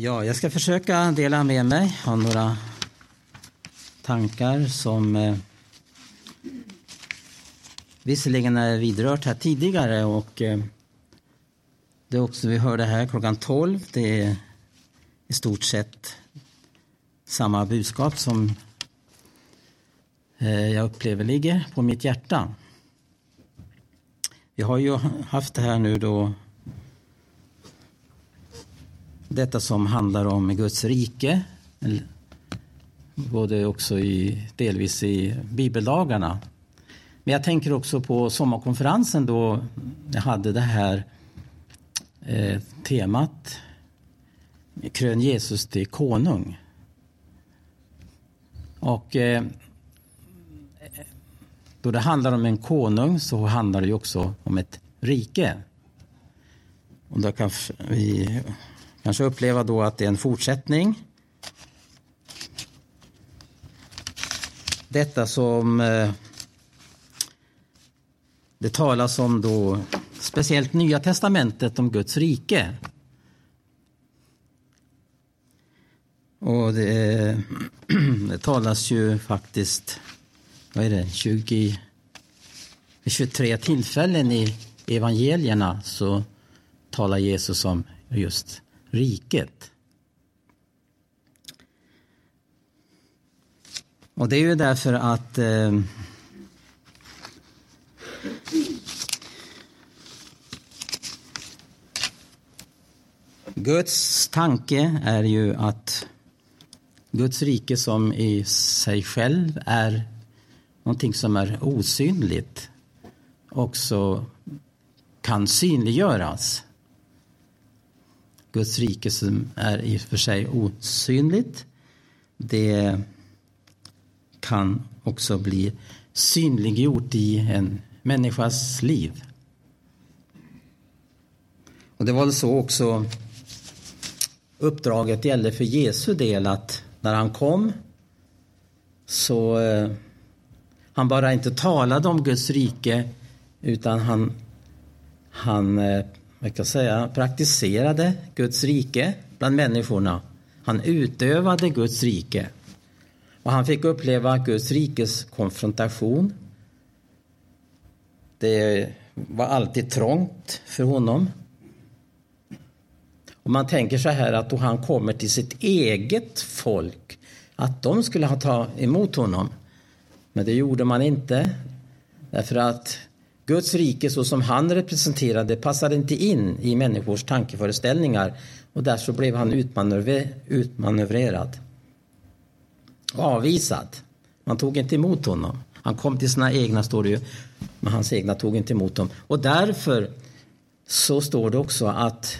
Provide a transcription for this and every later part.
Ja, jag ska försöka dela med mig av några tankar som eh, visserligen är vidrört här tidigare och eh, det också vi hörde här klockan 12, det är i stort sett samma budskap som eh, jag upplever ligger på mitt hjärta. Vi har ju haft det här nu då detta som handlar om Guds rike. Både också i, delvis i bibeldagarna. Men jag tänker också på sommarkonferensen då jag hade det här eh, temat Krön Jesus till konung. Och eh, då det handlar om en konung så handlar det också om ett rike. Och då kan vi kanske uppleva då att det är en fortsättning. Detta som eh, det talas om då speciellt Nya testamentet om Guds rike. Och det, eh, det talas ju faktiskt, vad är det, 20, 23 tillfällen i evangelierna så talar Jesus om just riket. Och det är ju därför att eh, Guds tanke är ju att Guds rike som i sig själv är någonting som är osynligt också kan synliggöras. Guds rike som är i och för sig osynligt. Det kan också bli synliggjort i en människas liv. Och det var väl så också uppdraget gällde för Jesu del att när han kom så eh, han bara inte talade om Guds rike utan han, han eh, man kan säga, praktiserade Guds rike bland människorna. Han utövade Guds rike. Och han fick uppleva Guds rikes konfrontation. Det var alltid trångt för honom. Och man tänker så här att då han kommer till sitt eget folk, att de skulle ha tagit emot honom. Men det gjorde man inte. Därför att Guds rike så som han representerade passade inte in i människors tankeföreställningar och därför blev han utmanövrerad. Avvisad. Man tog inte emot honom. Han kom till sina egna, står det ju, men hans egna tog inte emot dem. Och därför så står det också att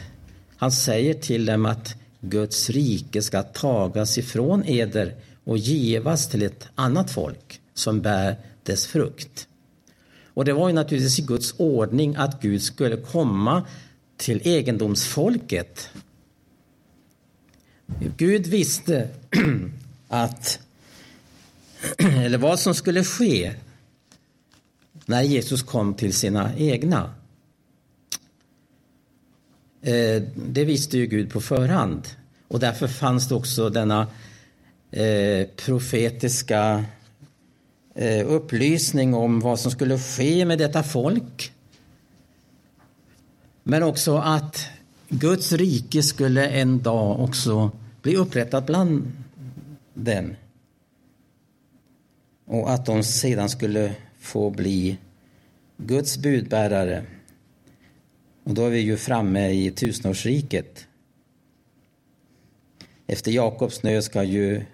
han säger till dem att Guds rike ska tagas ifrån eder och givas till ett annat folk som bär dess frukt. Och det var ju naturligtvis i Guds ordning att Gud skulle komma till egendomsfolket. Gud visste att, eller vad som skulle ske när Jesus kom till sina egna. Eh, det visste ju Gud på förhand. Och därför fanns det också denna eh, profetiska Eh, upplysning om vad som skulle ske med detta folk. Men också att Guds rike skulle en dag också bli upprättat bland dem. Och att de sedan skulle få bli Guds budbärare. Och då är vi ju framme i tusenårsriket. Efter Jakobs nöd ska ju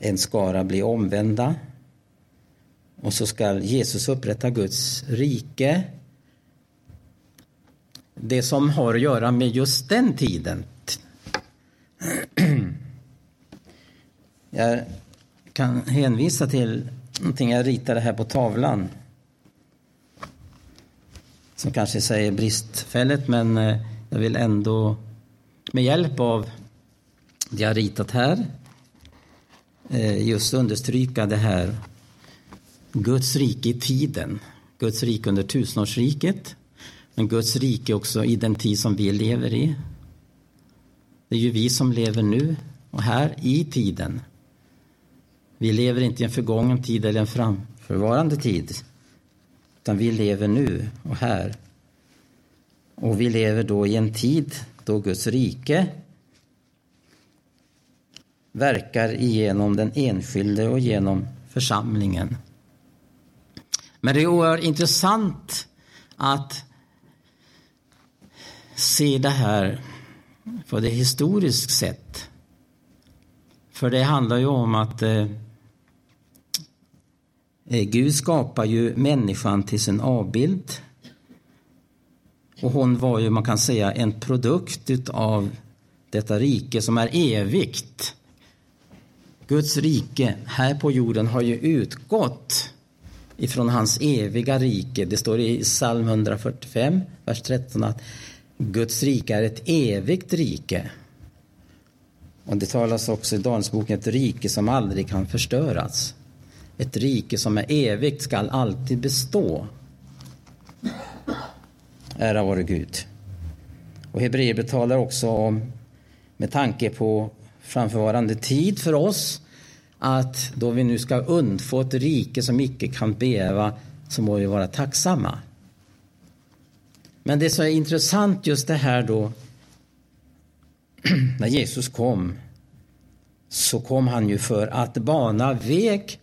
en skara bli omvända och så ska Jesus upprätta Guds rike. Det som har att göra med just den tiden. Jag kan hänvisa till någonting jag ritade här på tavlan. Som kanske säger bristfälligt men eh, jag vill ändå med hjälp av det jag ritat här eh, just understryka det här Guds rike i tiden. Guds rike under tusenårsriket. Men Guds rike också i den tid som vi lever i. Det är ju vi som lever nu och här i tiden. Vi lever inte i en förgången tid eller en framförvarande tid. Utan vi lever nu och här. Och vi lever då i en tid då Guds rike verkar igenom den enskilde och genom församlingen. Men det är oerhört intressant att se det här på det historiskt sätt. För det handlar ju om att eh, eh, Gud skapar ju människan till sin avbild. Och hon var ju, man kan säga, en produkt av detta rike som är evigt. Guds rike här på jorden har ju utgått ifrån hans eviga rike. Det står i psalm 145, vers 13 att Guds rike är ett evigt rike. Och det talas också i Danielsboken ett rike som aldrig kan förstöras. Ett rike som är evigt skall alltid bestå. Ära vare Gud. Och Hebreerbrevet talar också om, med tanke på framförvarande tid för oss, att då vi nu ska undfå ett rike som icke kan bäva så må vi vara tacksamma. Men det som är intressant just det här då när Jesus kom så kom han ju för att bana väg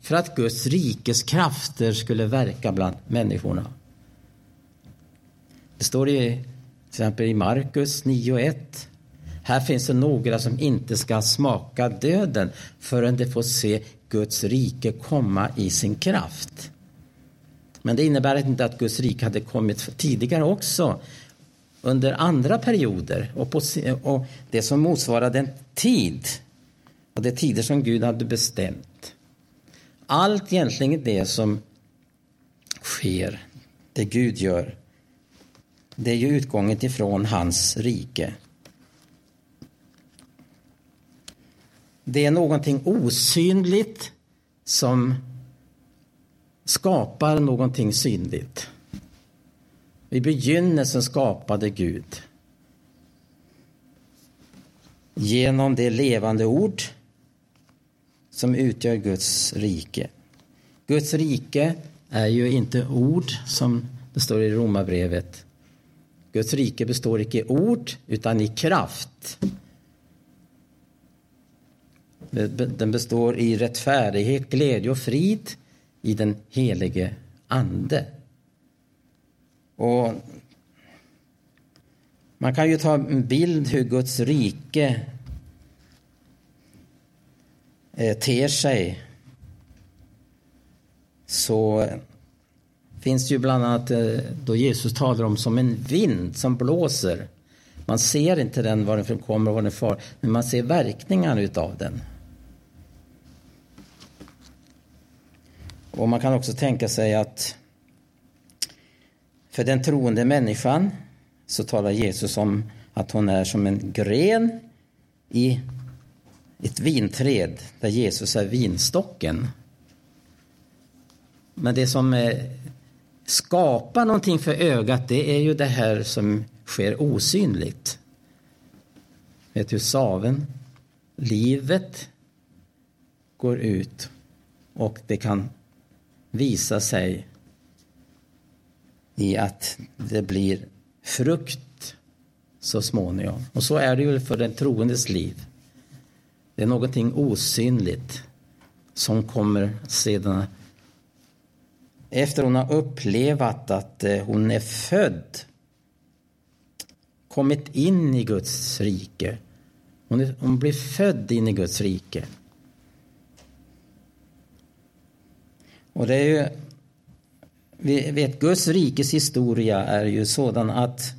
för att Guds rikes krafter skulle verka bland människorna. Det står i, till exempel i Markus 9.1 här finns det några som inte ska smaka döden förrän de får se Guds rike komma i sin kraft. Men det innebär inte att Guds rike hade kommit tidigare också under andra perioder och, på, och det som motsvarade en tid och det tider som Gud hade bestämt. Allt egentligen det som sker, det Gud gör, det är ju utgången ifrån hans rike. Det är någonting osynligt som skapar någonting synligt. I begynnelsen skapade Gud genom det levande ord som utgör Guds rike. Guds rike är ju inte ord som det står i Romarbrevet. Guds rike består icke i ord utan i kraft. Den består i rättfärdighet, glädje och frid i den helige Ande. Och man kan ju ta en bild hur Guds rike eh, ter sig. Så finns det ju bland annat eh, då Jesus talar om som en vind som blåser. Man ser inte den var den kommer och var den far, men man ser verkningarna utav den. Och man kan också tänka sig att för den troende människan så talar Jesus om att hon är som en gren i ett vinträd där Jesus är vinstocken. Men det som eh, skapar någonting för ögat det är ju det här som sker osynligt. Vet du, saven, livet går ut och det kan visa sig i att det blir frukt så småningom. Och så är det ju för den troendes liv. Det är någonting osynligt som kommer sedan efter hon har upplevt att eh, hon är född kommit in i Guds rike. Hon, är, hon blir född in i Guds rike. Och det är ju, vi vet Guds rikes historia är ju sådan att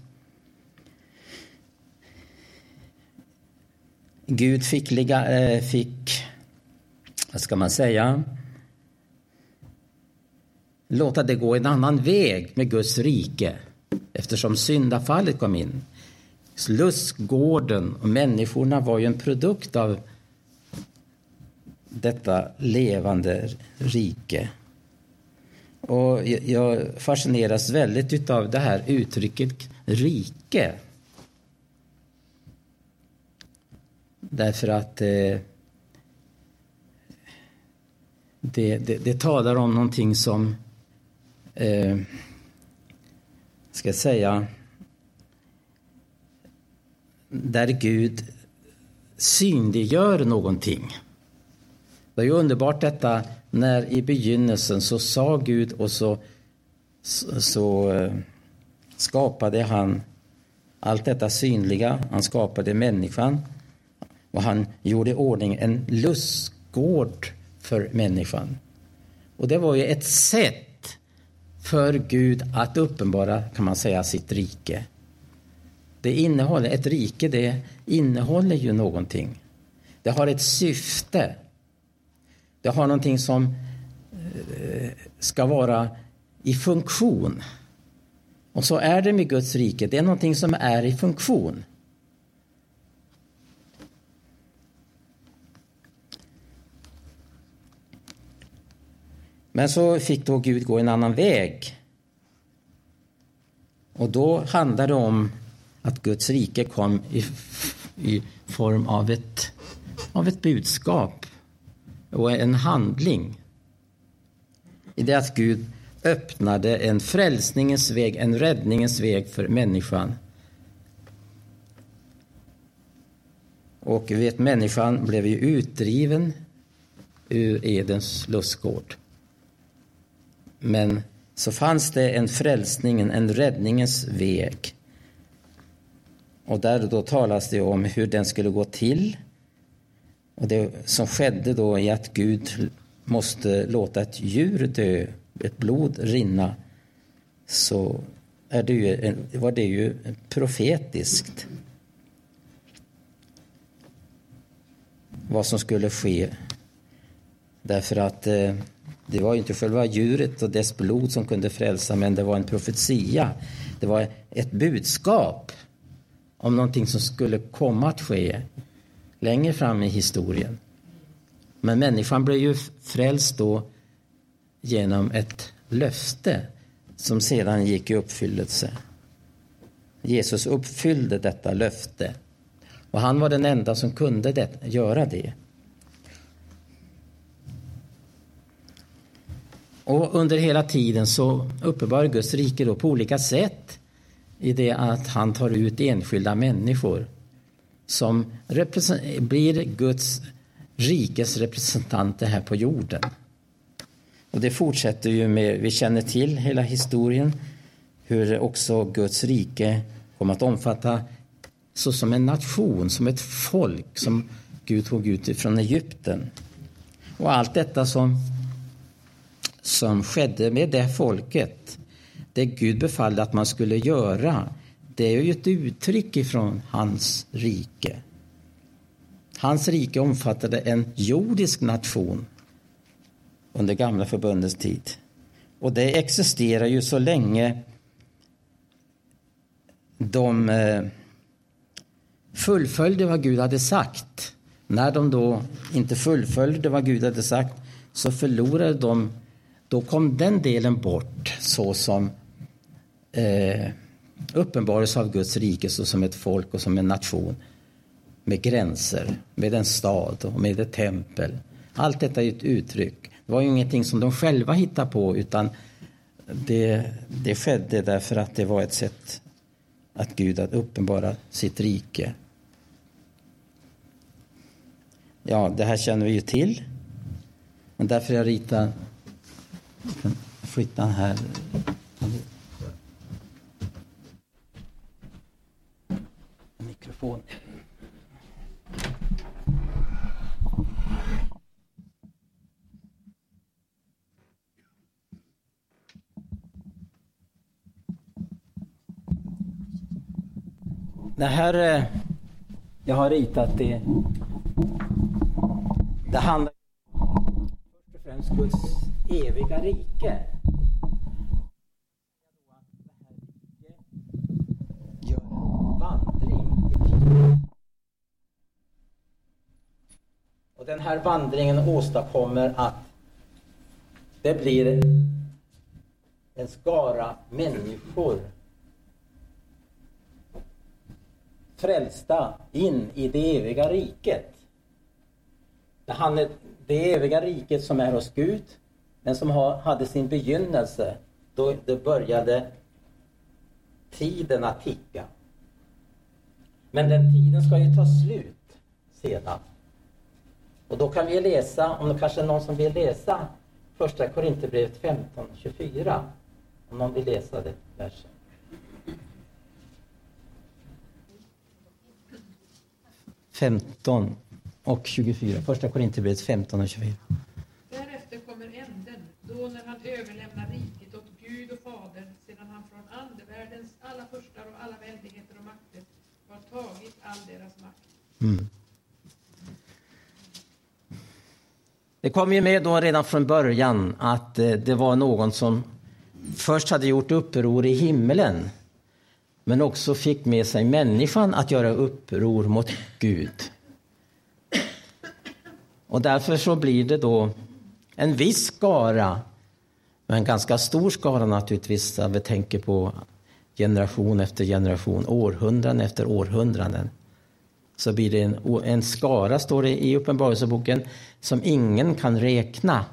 Gud fick, ligga, eh, fick, vad ska man säga, låta det gå en annan väg med Guds rike eftersom syndafallet kom in. Lustgården och människorna var ju en produkt av detta levande rike. Och jag fascineras väldigt av det här uttrycket rike. Därför att eh, det, det, det, talar om någonting som, eh, ska jag säga, där Gud synliggör någonting. Det är ju underbart detta när i begynnelsen så sa Gud och så, så, så skapade han allt detta synliga. Han skapade människan och han gjorde i ordning en lustgård för människan. Och det var ju ett sätt för Gud att uppenbara, kan man säga, sitt rike. Det innehåller, ett rike det innehåller ju någonting. Det har ett syfte. Det har någonting som eh, ska vara i funktion. Och så är det med Guds rike. Det är någonting som är i funktion. Men så fick då Gud gå en annan väg. Och då handlar det om att Guds rike kom i, i form av ett, av ett budskap och en handling. I det att Gud öppnade en frälsningens väg, en räddningens väg för människan. Och vet, människan blev ju utdriven ur Edens lustgård. Men så fanns det en frälsningen, en räddningens väg. Och där då talas det om hur den skulle gå till. Och det som skedde då är att Gud måste låta ett djur dö, ett blod rinna. Så är det ju, var det ju profetiskt. Vad som skulle ske. Därför att eh, det var inte själva djuret och dess blod som kunde frälsa men det var en profetia. Det var ett budskap om någonting som skulle komma att ske längre fram i historien. Men människan blev ju frälst då genom ett löfte som sedan gick i uppfyllelse. Jesus uppfyllde detta löfte och han var den enda som kunde det, göra det. Och under hela tiden så uppenbarar Guds rike då på olika sätt i det att han tar ut enskilda människor som blir Guds rikes representanter här på jorden. Och det fortsätter ju med, vi känner till hela historien, hur också Guds rike kommer att omfatta så som en nation, som ett folk som Gud tog ut från Egypten. Och allt detta som, som skedde med det folket det Gud befallde att man skulle göra, det är ju ett uttryck ifrån hans rike. Hans rike omfattade en jordisk nation under gamla förbundets tid. Och det existerar ju så länge de eh, fullföljde vad Gud hade sagt. När de då inte fullföljde vad Gud hade sagt så förlorade de, då kom den delen bort så som eh, uppenbarelse av Guds rike som ett folk och som en nation med gränser, med en stad och med ett tempel. Allt detta är ett uttryck. Det var ju ingenting som de själva hittade på utan det, det skedde därför att det var ett sätt att Gud att uppenbara sitt rike. Ja, det här känner vi ju till. Men därför jag ritar, flytta här mikrofon. Det här eh, jag har ritat det, det handlar först och främst Guds eviga rike. Och den här vandringen åstadkommer att det blir en skara människor frälsta in i det eviga riket. Det eviga riket som är hos Gud, men som hade sin begynnelse då det började tiden att ticka. Men den tiden ska ju ta slut sedan. Och då kan vi läsa, om det kanske är någon som vill läsa första Korinthierbrevet 15, 24. Om någon vill läsa det versen. Femton och 24. Första Korinthierbrevet 15 och 24. Därefter kommer änden, då när han överlämnar riket åt Gud och Fadern sedan han från andevärldens alla furstar och alla väldigheter och makter har tagit all deras makt. Mm. Det kom ju med då redan från början att eh, det var någon som först hade gjort uppror i himlen men också fick med sig människan att göra uppror mot Gud. Och därför så blir det då en viss skara, men en ganska stor skara naturligtvis, när vi tänker på generation efter generation, århundraden efter århundraden så blir det en, en skara, står det i Uppenbarelseboken, som ingen kan räkna.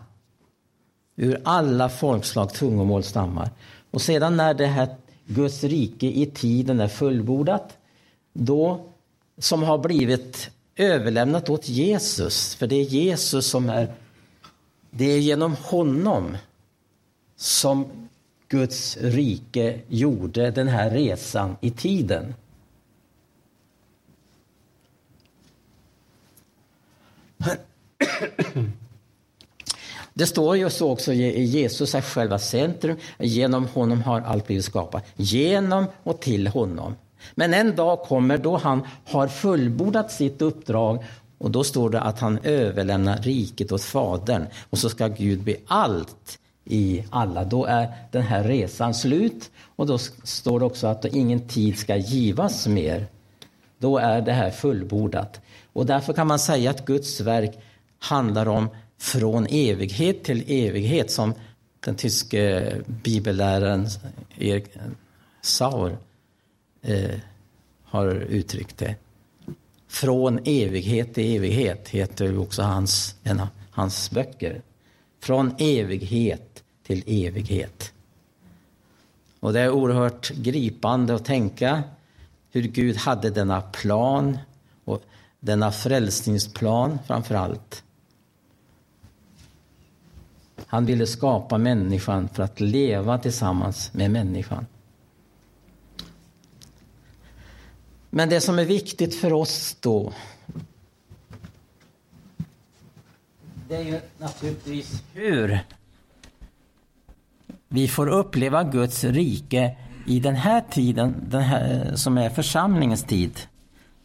Ur alla folkslag, tungomål, stammar. Och sedan när det här Guds rike i tiden är fullbordat, då som har blivit överlämnat åt Jesus, för det är Jesus som är, det är genom honom som Guds rike gjorde den här resan i tiden. Det står ju så också, Jesus är själva centrum. Genom honom har allt blivit skapat. Genom och till honom. Men en dag kommer då han har fullbordat sitt uppdrag och då står det att han överlämnar riket åt Fadern. Och så ska Gud bli allt i alla. Då är den här resan slut och då står det också att ingen tid ska givas mer. Då är det här fullbordat. Och därför kan man säga att Guds verk handlar om från evighet till evighet som den tyske bibelläraren Erik Saur eh, har uttryckt det. Från evighet till evighet heter också hans, en av hans böcker. Från evighet till evighet. Och det är oerhört gripande att tänka hur Gud hade denna plan denna frälsningsplan framför allt. Han ville skapa människan för att leva tillsammans med människan. Men det som är viktigt för oss då det är ju naturligtvis hur vi får uppleva Guds rike i den här tiden, den här, som är församlingens tid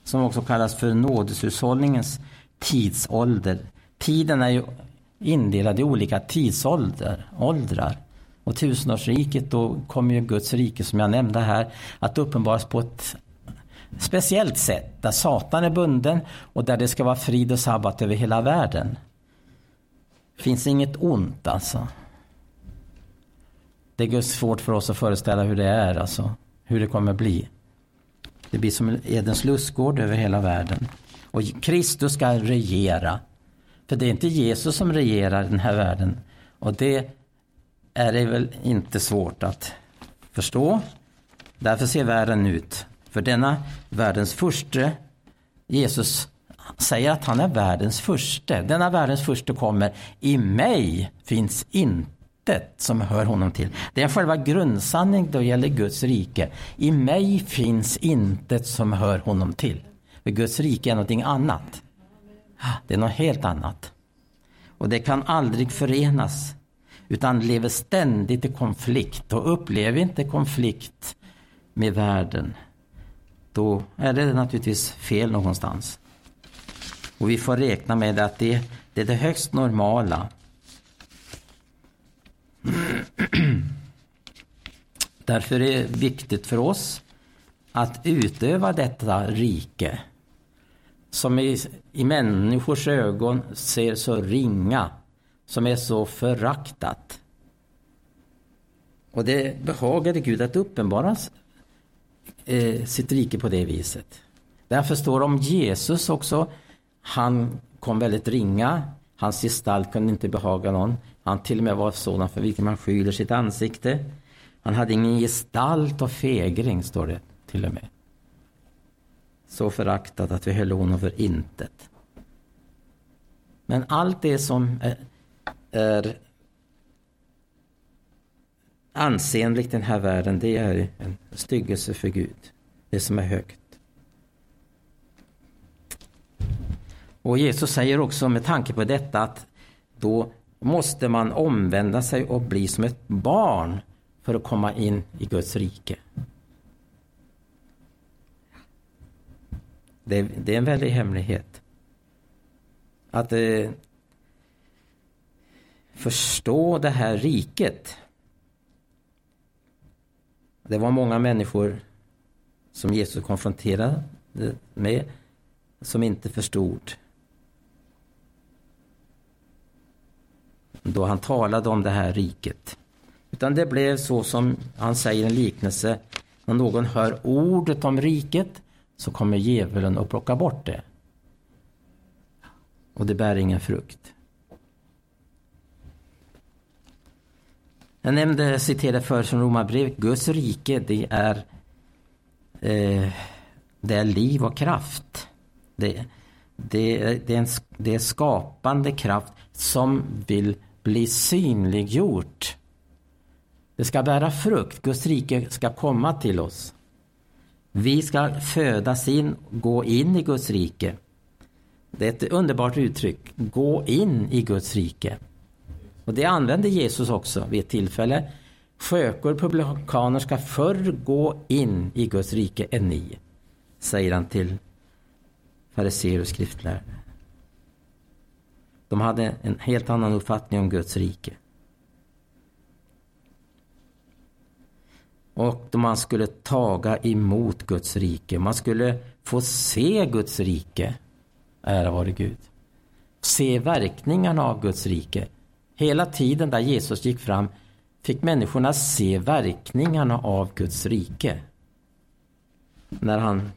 som också kallas för nådeshushållningens tidsålder. Tiden är ju indelad i olika tidsåldrar. Och tusenårsriket, då kommer ju Guds rike som jag nämnde här att uppenbaras på ett speciellt sätt. Där Satan är bunden och där det ska vara frid och sabbat över hela världen. Det finns inget ont alltså. Det är svårt för oss att föreställa hur det är alltså. Hur det kommer bli. Det blir som Edens lustgård över hela världen. Och Kristus ska regera. För det är inte Jesus som regerar den här världen. Och det är det väl inte svårt att förstå. Därför ser världen ut. För denna världens första, Jesus säger att han är världens första. Denna världens första kommer. I mig finns inte intet som hör honom till. Det är själva grundsanningen då gäller Guds rike. I mig finns intet som hör honom till. För Guds rike är någonting annat. Ah, det är något helt annat. Och det kan aldrig förenas. Utan lever ständigt i konflikt. Och upplever inte konflikt med världen. Då är det naturligtvis fel någonstans. Och vi får räkna med att det, det är det högst normala. Därför är det viktigt för oss att utöva detta rike som i, i människors ögon ser så ringa, som är så föraktat. Och det behagade Gud att uppenbara eh, sitt rike på det viset. Därför står det om Jesus också. Han kom väldigt ringa. Hans gestalt kunde inte behaga någon. Han till och med var sådan för vilken man skyler sitt ansikte. Han hade ingen gestalt av fegring, står det till och med. Så föraktad att vi höll honom för intet. Men allt det som är, är ansenligt i den här världen, det är en styggelse för Gud. Det som är högt. Och Jesus säger också med tanke på detta att då måste man omvända sig och bli som ett barn för att komma in i Guds rike. Det, det är en väldig hemlighet. Att eh, förstå det här riket. Det var många människor som Jesus konfronterade med som inte förstod. Då han talade om det här riket. Utan det blev så som han säger i en liknelse. När någon hör ordet om riket så kommer djävulen att plocka bort det. Och det bär ingen frukt. Jag nämnde, citerade för från Romarbrevet, Guds rike det är, eh, det är liv och kraft. Det, det, det, är en, det är skapande kraft som vill bli synliggjort. Det ska bära frukt, Guds rike ska komma till oss. Vi ska födas in, gå in i Guds rike. Det är ett underbart uttryck, gå in i Guds rike. Och det använde Jesus också vid ett tillfälle. Skökor, publikaner ska förr gå in i Guds rike än ni, säger han till fariséer och skriftlärare. De hade en helt annan uppfattning om Guds rike. Och man skulle taga emot Guds rike. Man skulle få se Guds rike. Ära vare Gud. Se verkningarna av Guds rike. Hela tiden där Jesus gick fram fick människorna se verkningarna av Guds rike. När han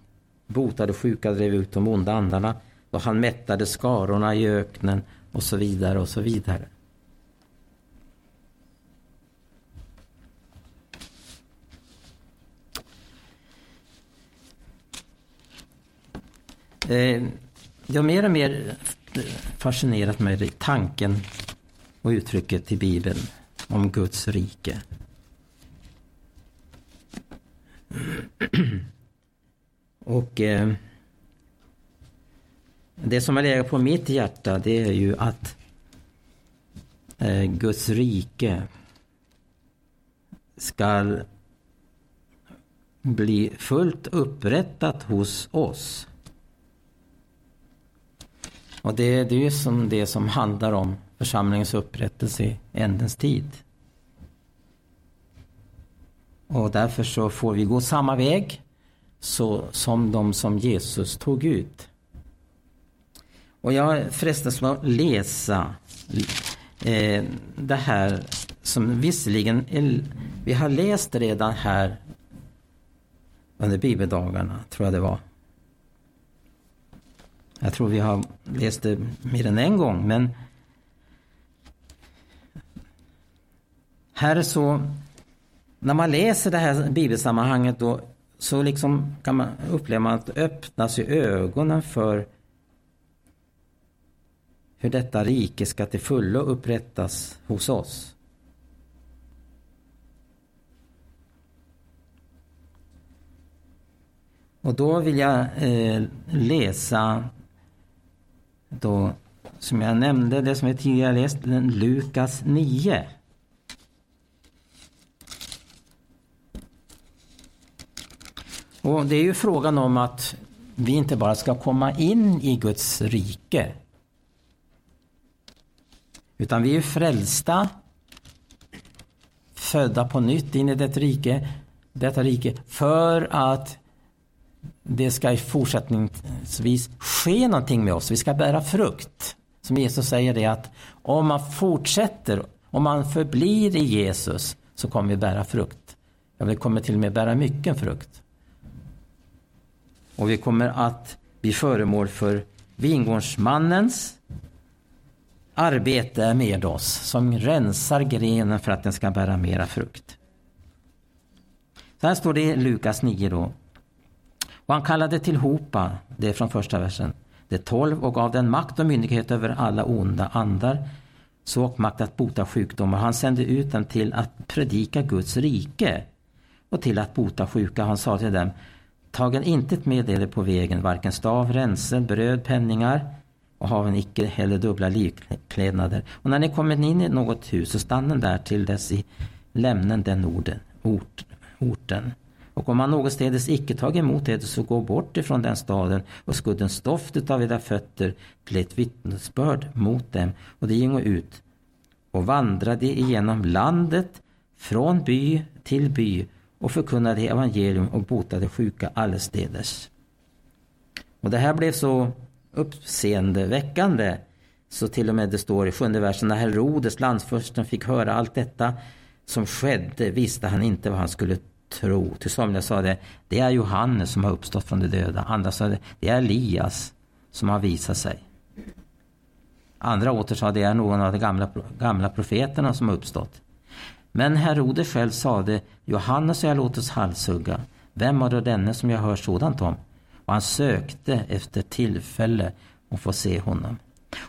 botade sjuka, drev ut de onda andarna, och han mättade skarorna i öknen och så vidare och så vidare. Eh, jag har mer och mer fascinerat mig i tanken och uttrycket i Bibeln om Guds rike. Och eh, det som har legat på mitt hjärta det är ju att eh, Guds rike ska bli fullt upprättat hos oss. Och det, det är ju som det som handlar om församlingens upprättelse i ändens tid. Och därför så får vi gå samma väg så, som de som Jesus tog ut. Och jag frestas att läsa eh, det här som visserligen är, vi har läst redan här under bibeldagarna, tror jag det var. Jag tror vi har läst det mer än en gång, men här så, när man läser det här bibelsammanhanget då, så liksom kan man uppleva att det öppnas i ögonen för hur detta rike ska till fullo upprättas hos oss. Och då vill jag eh, läsa då, som jag nämnde, det som vi tidigare läst, Lukas 9. Och det är ju frågan om att vi inte bara ska komma in i Guds rike. Utan vi är frälsta, födda på nytt in i det rike, detta rike för att det ska fortsättningsvis ske någonting med oss. Vi ska bära frukt. Som Jesus säger det att om man fortsätter, om man förblir i Jesus så kommer vi bära frukt. Ja, vi kommer till och med bära mycket frukt. Och vi kommer att bli föremål för vingårdsmannens arbete med oss som rensar grenen för att den ska bära mera frukt. Så här står det i Lukas 9 då. Och han kallade tillhopa, det är från första versen, de tolv och gav den makt och myndighet över alla onda andar så och makt att bota sjukdomar. Han sände ut dem till att predika Guds rike och till att bota sjuka. Han sa till dem, tagen intet med er på vägen, varken stav, ränsel, bröd, penningar och haven icke heller dubbla livklädnader. Och när ni kommit in i något hus så stannen där till dess i lämnen den orden, ort, orten. Och om man någonstädes icke tagit emot eder, så gå bort ifrån den staden och skuddens doft av era fötter till ett vittnesbörd mot dem. Och det gingo ut och vandrade igenom landet från by till by och förkunnade evangelium och botade sjuka allestädes. Och det här blev så uppseendeväckande så till och med det står i sjunde versen när Herodes, landsförsten, fick höra allt detta som skedde visste han inte vad han skulle tro. Till somliga sa det, det är Johannes som har uppstått från de döda. Andra sa det, det är Elias som har visat sig. Andra åter sa det är någon av de gamla, gamla profeterna som har uppstått. Men Herodes själv sade, Johannes har jag låtit halshugga. Vem var då denne som jag hör sådant om? Och han sökte efter tillfälle att få se honom.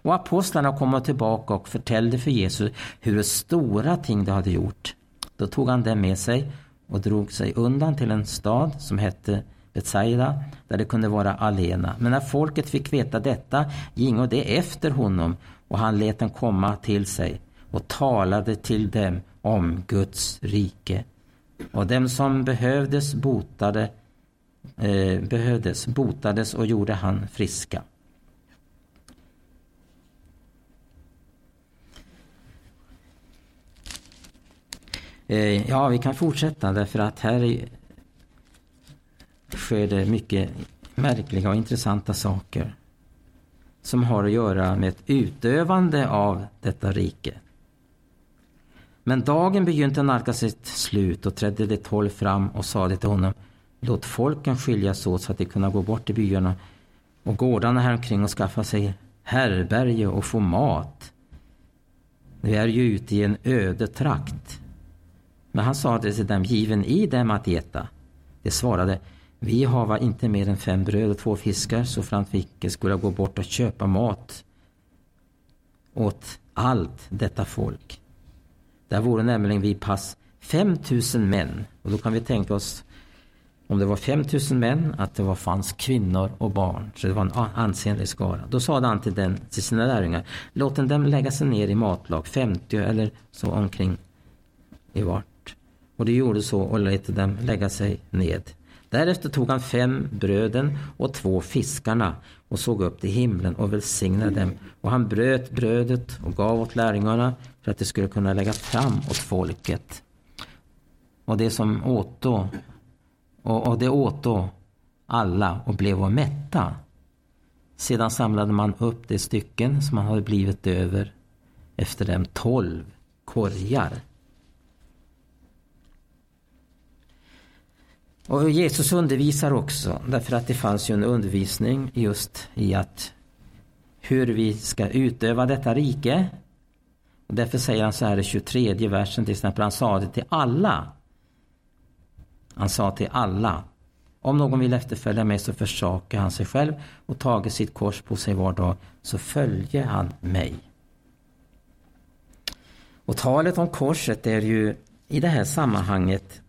Och apostlarna kom tillbaka och förtällde för Jesus hur stora ting de hade gjort. Då tog han dem med sig och drog sig undan till en stad som hette Betsaida, där det kunde vara alena. Men när folket fick veta detta gingo det efter honom och han lät dem komma till sig och talade till dem om Guds rike. Och dem som behövdes botade, eh, behövdes botades och gjorde han friska. Eh, ja, vi kan fortsätta därför att här sker det mycket märkliga och intressanta saker som har att göra med ett utövande av detta rike. Men dagen begynte nalka sitt slut och trädde de tolv fram och sade till honom Låt folken skiljas åt så att de kunna gå bort till byarna och gårdarna häromkring och skaffa sig härberge och få mat. Vi är ju ute i en öde trakt. Men han sade till dem, given i dem att äta. De svarade, vi hava inte mer än fem bröd och två fiskar så framför vi icke skulle gå bort och köpa mat åt allt detta folk. Där vore nämligen vi pass 5000 män. Och då kan vi tänka oss om det var 5000 män, att det var, fanns kvinnor och barn. Så det var en ansenlig skara. Då sade han till, den, till sina lärjungar, låt dem lägga sig ner i matlag, 50 eller så omkring i vart. Och de gjorde så och lät dem lägga sig ned. Därefter tog han fem bröden och två fiskarna och såg upp till himlen och välsignade dem. Och han bröt brödet och gav åt lärjungarna för att de skulle kunna lägga fram åt folket. Och det som åt då, och, och det åt då alla och blev mätta. Sedan samlade man upp de stycken som man hade blivit över efter dem tolv korgar. Och Jesus undervisar också, därför att det fanns ju en undervisning just i att hur vi ska utöva detta rike. Och därför säger han så här i 23 versen till exempel, han sa det till alla. Han sa till alla. Om någon vill efterfölja mig så försakar han sig själv och tager sitt kors på sig var dag, så följer han mig. Och talet om korset är ju i det här sammanhanget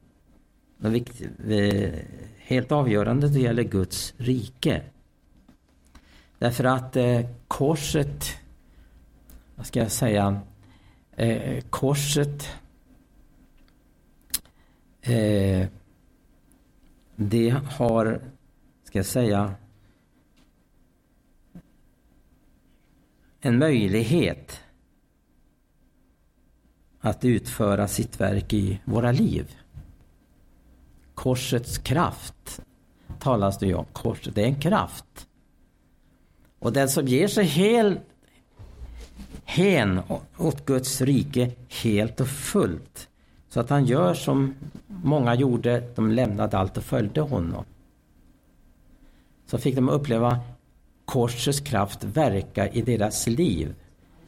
eh, helt avgörande då det gäller Guds rike. Därför att eh, korset, vad ska jag säga, eh, korset eh, det har, ska jag säga, en möjlighet att utföra sitt verk i våra liv korsets kraft talas det ju om. Korset, det är en kraft. Och den som ger sig helt hän åt Guds rike helt och fullt. Så att han gör som många gjorde, de lämnade allt och följde honom. så fick de uppleva korsets kraft verka i deras liv.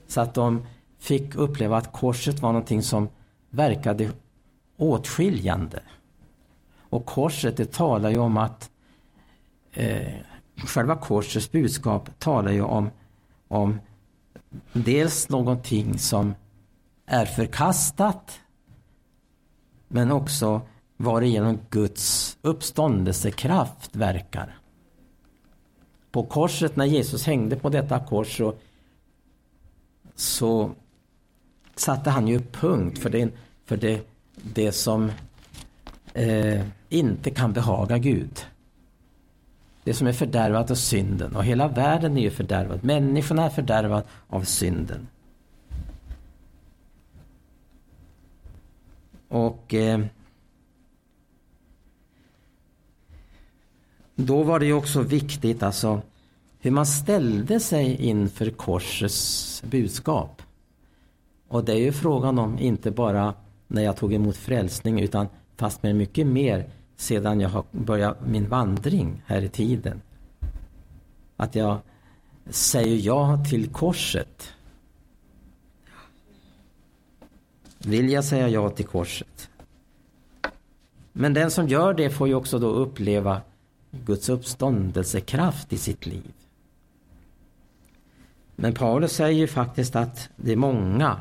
Så att de fick uppleva att korset var någonting som verkade åtskiljande. Och korset det talar ju om att eh, själva korsets budskap talar ju om, om dels någonting som är förkastat men också varigenom Guds uppståndelsekraft verkar. På korset, när Jesus hängde på detta kors så, så satte han ju punkt för det, för det, det som eh, inte kan behaga Gud. Det som är fördärvat av synden och hela världen är ju fördärvad. Människorna är fördärvad av synden. Och eh, då var det ju också viktigt alltså hur man ställde sig inför korsets budskap. Och det är ju frågan om inte bara när jag tog emot frälsning utan fast med mycket mer sedan jag har börjat min vandring här i tiden. Att jag säger ja till korset. Vill jag säga ja till korset? Men den som gör det får ju också då uppleva Guds uppståndelsekraft i sitt liv. Men Paulus säger ju faktiskt att det är många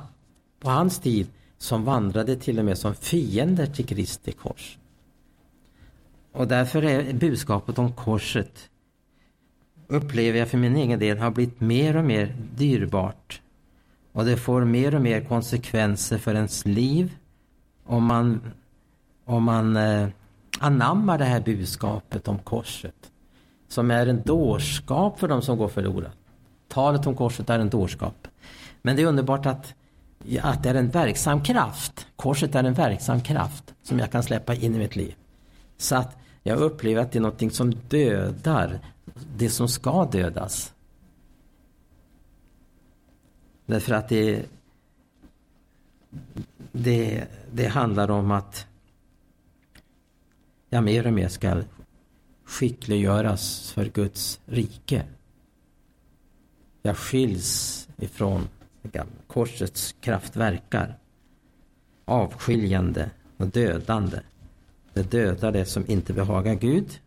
på hans tid som vandrade till och med som fiender till Kristi kors. Och därför är budskapet om korset upplever jag för min egen del har blivit mer och mer dyrbart. Och det får mer och mer konsekvenser för ens liv om man, om man eh, anammar det här budskapet om korset. Som är en dårskap för de som går förlorat. Talet om korset är en dårskap. Men det är underbart att, att det är en verksam kraft. Korset är en verksam kraft som jag kan släppa in i mitt liv. Så att jag upplever att det är någonting som dödar det som ska dödas. Därför att det, det, det handlar om att jag mer och mer ska skickliggöras för Guds rike. Jag skiljs ifrån korsets kraftverkar. Avskiljande och dödande. Det dödar det som inte behagar Gud.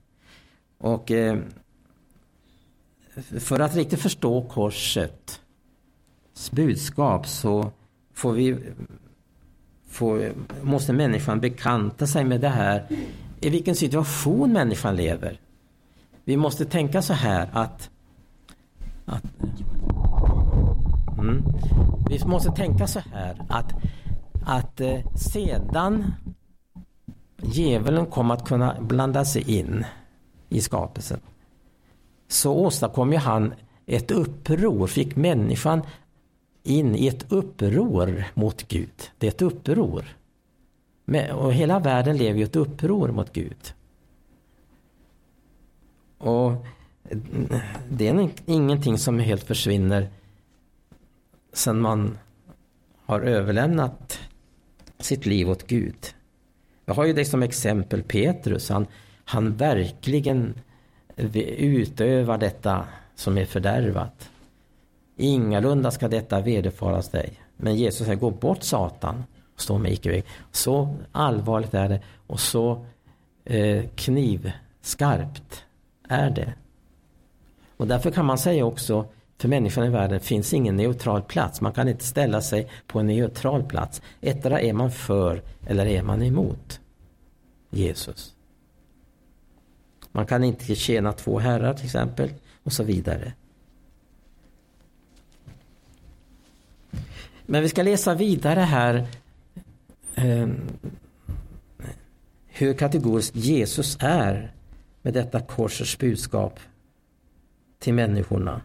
Och eh, för att riktigt förstå korset budskap så får vi, får, måste människan bekanta sig med det här i vilken situation människan lever. Vi måste tänka så här att, att mm, vi måste tänka så här att, att eh, sedan djävulen kom att kunna blanda sig in i skapelsen så åstadkom ju han ett uppror, fick människan in i ett uppror mot Gud. Det är ett uppror. Och hela världen lever i ett uppror mot Gud. Och det är ingenting som helt försvinner sen man har överlämnat sitt liv åt Gud. Jag har ju det som exempel Petrus. Han, han verkligen utövar detta som är fördärvat. Ingalunda ska detta vederfaras dig. Men Jesus säger, gå bort Satan och stå icke väg. Så allvarligt är det och så eh, knivskarpt är det. Och därför kan man säga också för människan i världen finns ingen neutral plats. Man kan inte ställa sig på en neutral plats. Ettera är man för eller är man emot Jesus. Man kan inte tjäna två herrar till exempel och så vidare. Men vi ska läsa vidare här eh, hur kategoriskt Jesus är med detta korsets budskap till människorna.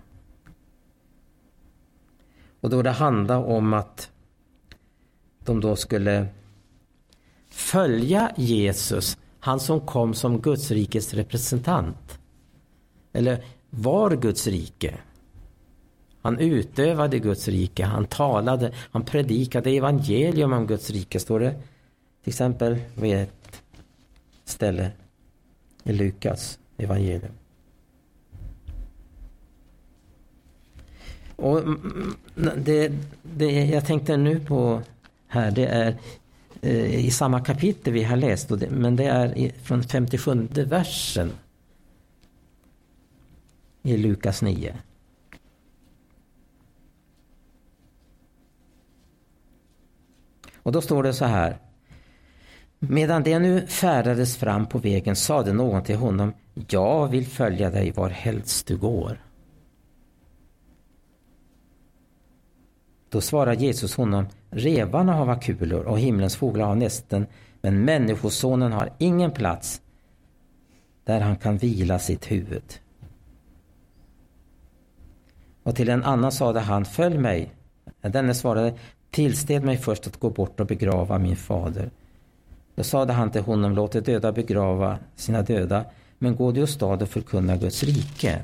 Och då det handlar om att de då skulle följa Jesus, han som kom som Guds rikes representant. Eller var Guds rike. Han utövade Guds rike, han talade, han predikade evangelium om Guds rike, står det till exempel vid ett ställe i Lukas evangelium. Och mm, mm, det, det jag tänkte nu på här, det är eh, i samma kapitel vi har läst, det, men det är i, från 57 versen i Lukas 9. Och då står det så här. Medan det nu färdades fram på vägen sade någon till honom, jag vill följa dig var helst du går. Då svarar Jesus honom, revarna har kulor och himlens fåglar har nästen, men Människosonen har ingen plats där han kan vila sitt huvud. Och till en annan sade han, följ mig. Denne svarade, tillsted mig först att gå bort och begrava min fader. Då sade han till honom, låt de döda begrava sina döda, men gå du åstad och förkunna Guds rike.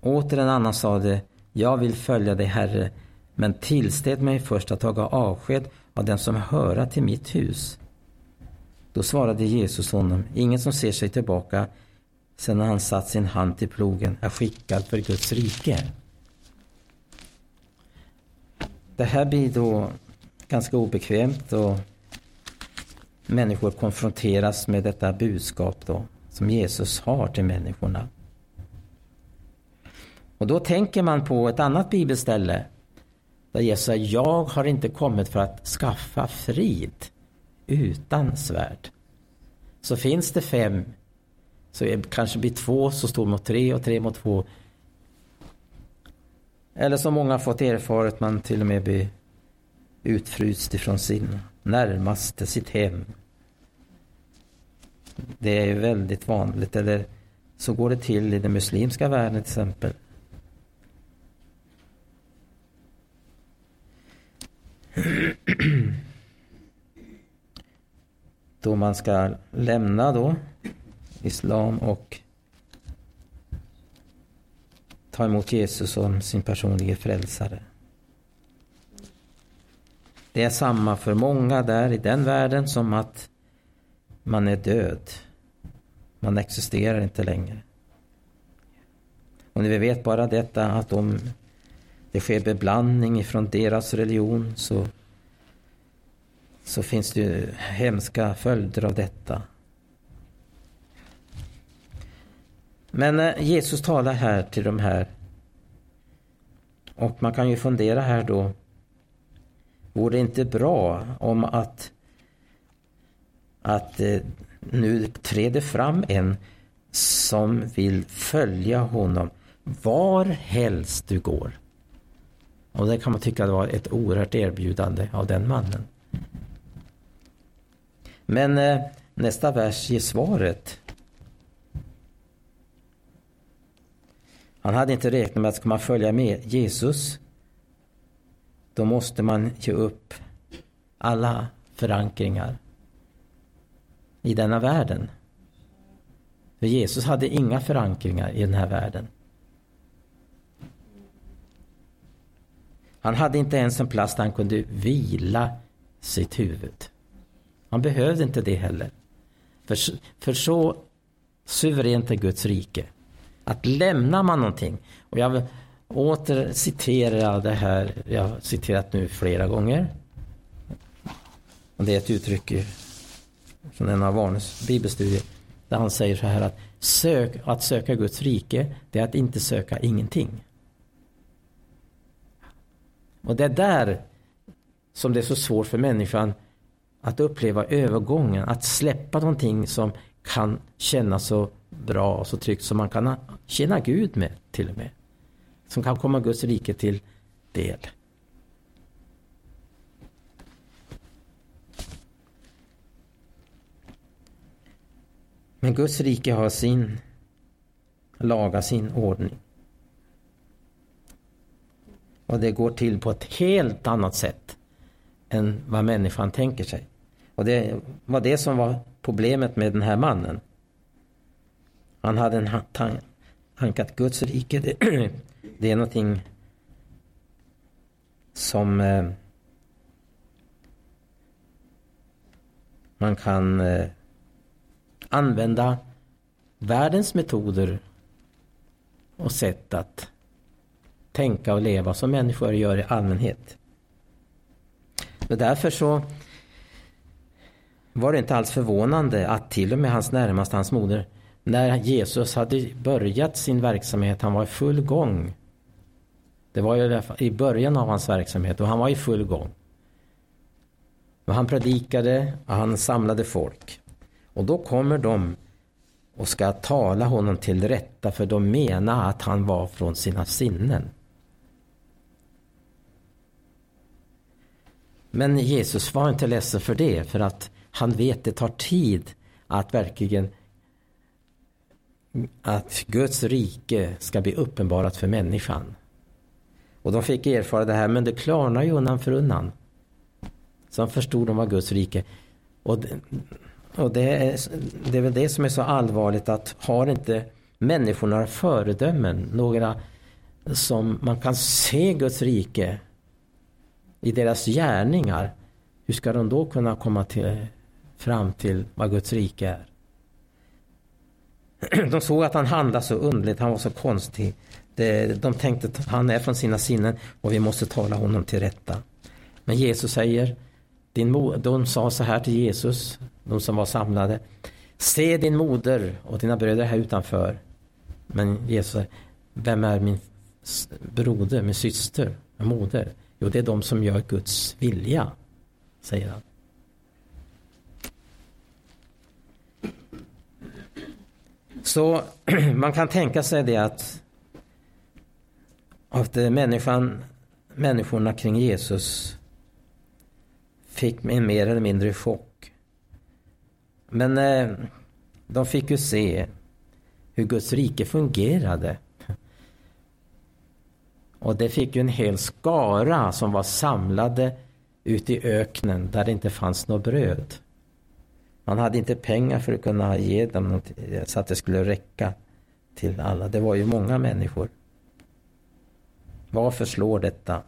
Åter en annan sade, jag vill följa dig, Herre, men tillsted mig först att taga avsked av den som höra till mitt hus. Då svarade Jesus honom, ingen som ser sig tillbaka sedan han satt sin hand till plogen är skickad för Guds rike. Det här blir då ganska obekvämt och människor konfronteras med detta budskap då som Jesus har till människorna. Och då tänker man på ett annat bibelställe där Jesus säger, jag har inte kommit för att skaffa frid utan svärd. Så finns det fem, så det kanske blir två så står mot tre och tre mot två. Eller som många fått erfarit, man till och med blir utfryst ifrån sin närmaste, sitt hem. Det är ju väldigt vanligt, eller så går det till i den muslimska världen till exempel. då man ska lämna då islam och ta emot Jesus som sin personliga frälsare. Det är samma för många där i den världen som att man är död. Man existerar inte längre. Och när vi vet bara detta att om det sker beblandning ifrån deras religion så, så finns det ju hemska följder av detta. Men eh, Jesus talar här till de här och man kan ju fundera här då Vore det inte bra om att, att eh, nu träder fram en som vill följa honom var helst du går? Och det kan man tycka var ett oerhört erbjudande av den mannen. Men eh, nästa vers ger svaret. Han hade inte räknat med att ska man följa med Jesus då måste man ge upp alla förankringar i denna världen. För Jesus hade inga förankringar i den här världen. Han hade inte ens en plats där han kunde vila sitt huvud. Han behövde inte det heller. För, för så suveränt är Guds rike. Att lämnar man någonting, och jag åter citerar det här, jag har citerat nu flera gånger. Och det är ett uttryck från en av Warnes bibelstudier där han säger så här att sök, att söka Guds rike det är att inte söka ingenting. Och det är där som det är så svårt för människan att uppleva övergången, att släppa någonting som kan kännas så bra och så tryggt som man kan tjäna Gud med till och med som kan komma Guds rike till del. Men Guds rike har sin laga, sin ordning. Och det går till på ett helt annat sätt än vad människan tänker sig. Och det var det som var problemet med den här mannen. Han hade en tanke att Guds rike, det, det är någonting som eh, man kan eh, använda världens metoder och sätt att tänka och leva som människor gör i allmänhet. Och därför så var det inte alls förvånande att till och med hans närmaste, hans moder, när Jesus hade börjat sin verksamhet, han var i full gång. Det var ju i början av hans verksamhet och han var i full gång. Och han predikade och han samlade folk. Och då kommer de och ska tala honom till rätta för de menar att han var från sina sinnen. Men Jesus var inte ledsen för det för att han vet det tar tid att verkligen att Guds rike ska bli uppenbarat för människan. Och de fick erfara det här men det klarnar ju undan för undan. Sen förstod de vad Guds rike. Och, det, och det, är, det är väl det som är så allvarligt att har inte människor några föredömen, några som man kan se Guds rike i deras gärningar, hur ska de då kunna komma till, fram till vad Guds rike är? De såg att han handlade så underligt, han var så konstig. De tänkte att han är från sina sinnen och vi måste tala honom till rätta. Men Jesus säger, din de sa så här till Jesus, de som var samlade. Se din moder och dina bröder här utanför. Men Jesus säger, vem är min broder, min syster, min moder? Jo, det är de som gör Guds vilja, säger han. Så man kan tänka sig det att, att eh, människan, människorna kring Jesus fick en mer eller mindre chock. Men eh, de fick ju se hur Guds rike fungerade. Och det fick ju en hel skara som var samlade ute i öknen där det inte fanns något bröd. Man hade inte pengar för att kunna ge dem något, eh, så att det skulle räcka till alla. Det var ju många människor. Varför slår detta?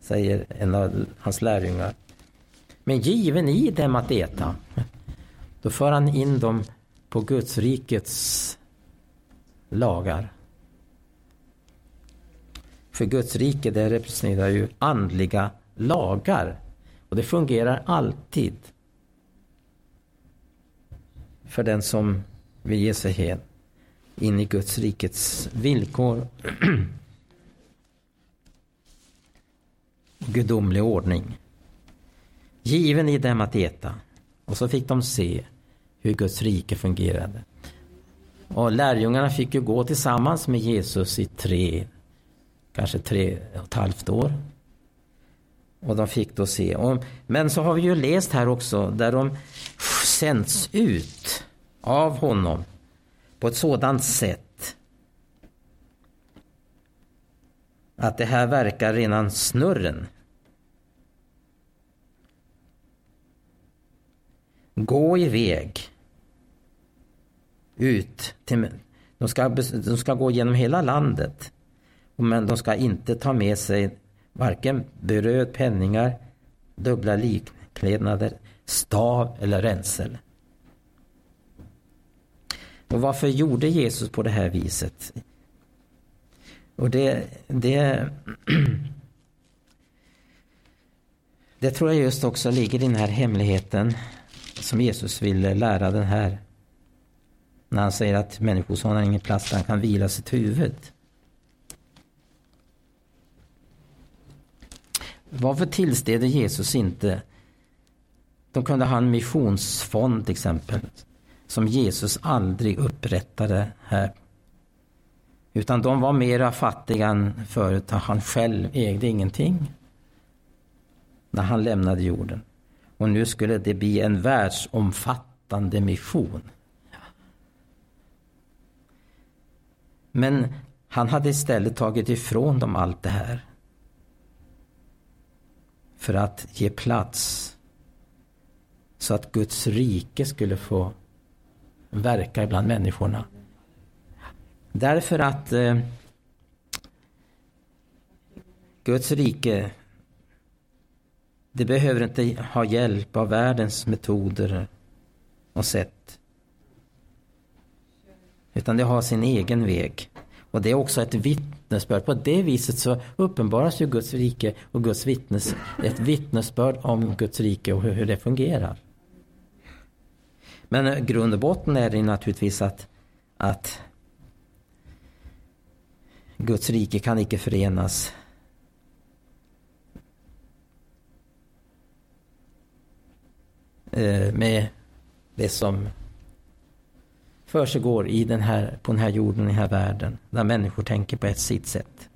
Säger en av hans lärjungar. Men given i dem att äta. Då för han in dem på Guds rikets lagar. För Guds rike det representerar ju andliga lagar. Och det fungerar alltid för den som vill ge sig hen in i Guds rikets villkor. Gudomlig ordning. Given i dem att äta. Och så fick de se hur Guds rike fungerade. Och lärjungarna fick ju gå tillsammans med Jesus i tre, kanske tre och ett halvt år. Och de fick då se. Och, men så har vi ju läst här också där de sänds ut av honom på ett sådant sätt att det här verkar redan snurren. Gå iväg ut till, de ska, de ska gå genom hela landet men de ska inte ta med sig varken bröd, penningar, dubbla likklädnader, stav eller ränsel. Och varför gjorde Jesus på det här viset? Och det, det, det tror jag just också ligger i den här hemligheten som Jesus ville lära den här. När han säger att människosonen har ingen plats där han kan vila sitt huvud. Varför tillstede Jesus inte de kunde ha en missionsfond till exempel. Som Jesus aldrig upprättade här. Utan de var mera fattiga än förut. Han själv ägde ingenting. När han lämnade jorden. Och nu skulle det bli en världsomfattande mission. Men han hade istället tagit ifrån dem allt det här. För att ge plats så att Guds rike skulle få verka bland människorna. Därför att eh, Guds rike det behöver inte ha hjälp av världens metoder och sätt. Utan det har sin egen väg. Och det är också ett vittnesbörd. På det viset så uppenbaras ju Guds rike och Guds vittnes, ett vittnesbörd om Guds rike och hur, hur det fungerar. Men grund och botten är det naturligtvis att, att Guds rike kan icke förenas eh, med det som försiggår i den här, på den här jorden, i den här världen, där människor tänker på ett sitt sätt.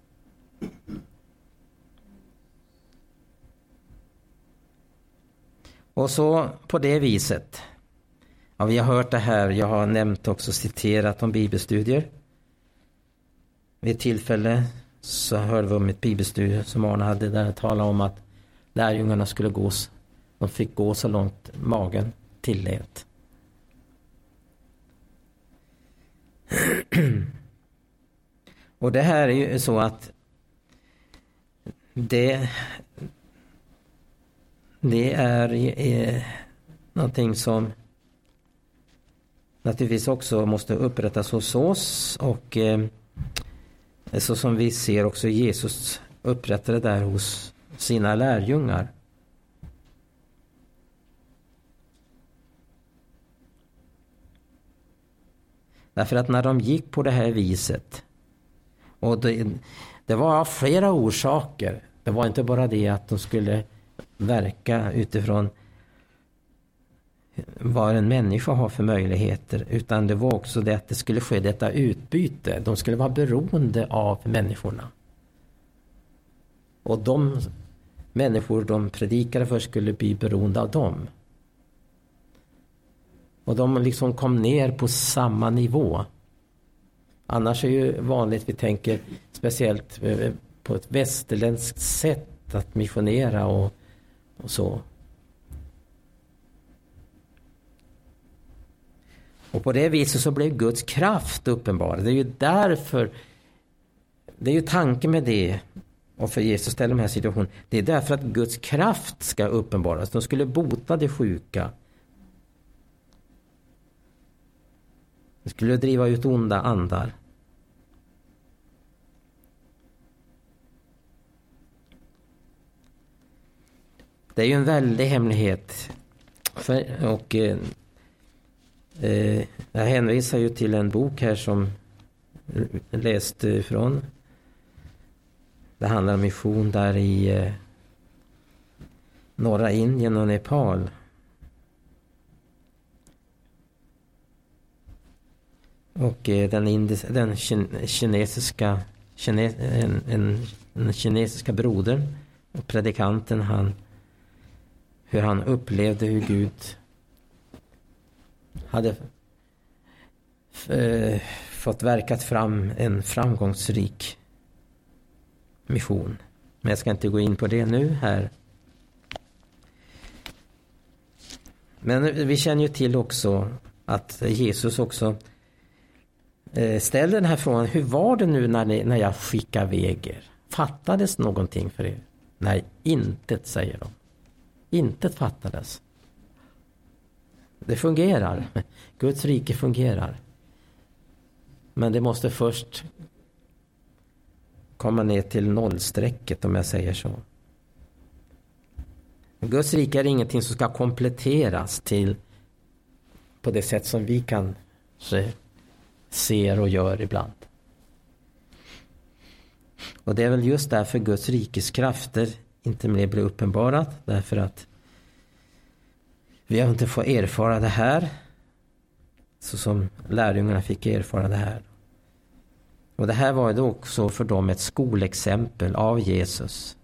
Och så på det viset, ja, vi har hört det här, jag har nämnt också citerat om bibelstudier. Vid ett tillfälle så hörde vi om ett bibelstudie som Arne hade där det talade om att lärjungarna skulle gå, de fick gå så långt magen tillät. Och det här är ju så att det, det är, är eh, någonting som naturligtvis också måste upprättas hos oss och eh, så som vi ser också Jesus upprättade där hos sina lärjungar. Därför att när de gick på det här viset och det, det var av flera orsaker. Det var inte bara det att de skulle verka utifrån vad en människa har för möjligheter utan det var också det att det skulle ske detta utbyte. De skulle vara beroende av människorna. Och de människor de predikade för skulle bli beroende av dem. Och de liksom kom ner på samma nivå. Annars är ju vanligt, vi tänker speciellt eh, på ett västerländskt sätt att missionera och, och så. Och på det viset så blev Guds kraft uppenbar. Det är ju därför, det är ju tanken med det och för Jesus ställer de här situationen. Det är därför att Guds kraft ska uppenbaras. De skulle bota de sjuka. Det skulle driva ut onda andar. Det är ju en väldig hemlighet. För, och eh, eh, Jag hänvisar ju till en bok här som jag läste ifrån. Det handlar om mission där i eh, norra Indien och Nepal. Och eh, den, indis, den kinesiska, kine, en, en, den kinesiska brodern och predikanten han hur han upplevde hur Gud hade eh, fått verkat fram en framgångsrik mission. Men jag ska inte gå in på det nu här. Men vi känner ju till också att Jesus också Eh, Ställ den här frågan. Hur var det nu när, ni, när jag skickade iväg er? Fattades någonting för er? Nej, intet säger de. Intet fattades. Det fungerar. Guds rike fungerar. Men det måste först komma ner till nollstrecket om jag säger så. Guds rike är ingenting som ska kompletteras till på det sätt som vi kan se, ser och gör ibland. Och det är väl just därför Guds rikes krafter inte mer blir uppenbarat. Därför att vi har inte fått erfara det här. Så som lärjungarna fick erfara det här. Och det här var då också för dem ett skolexempel av Jesus.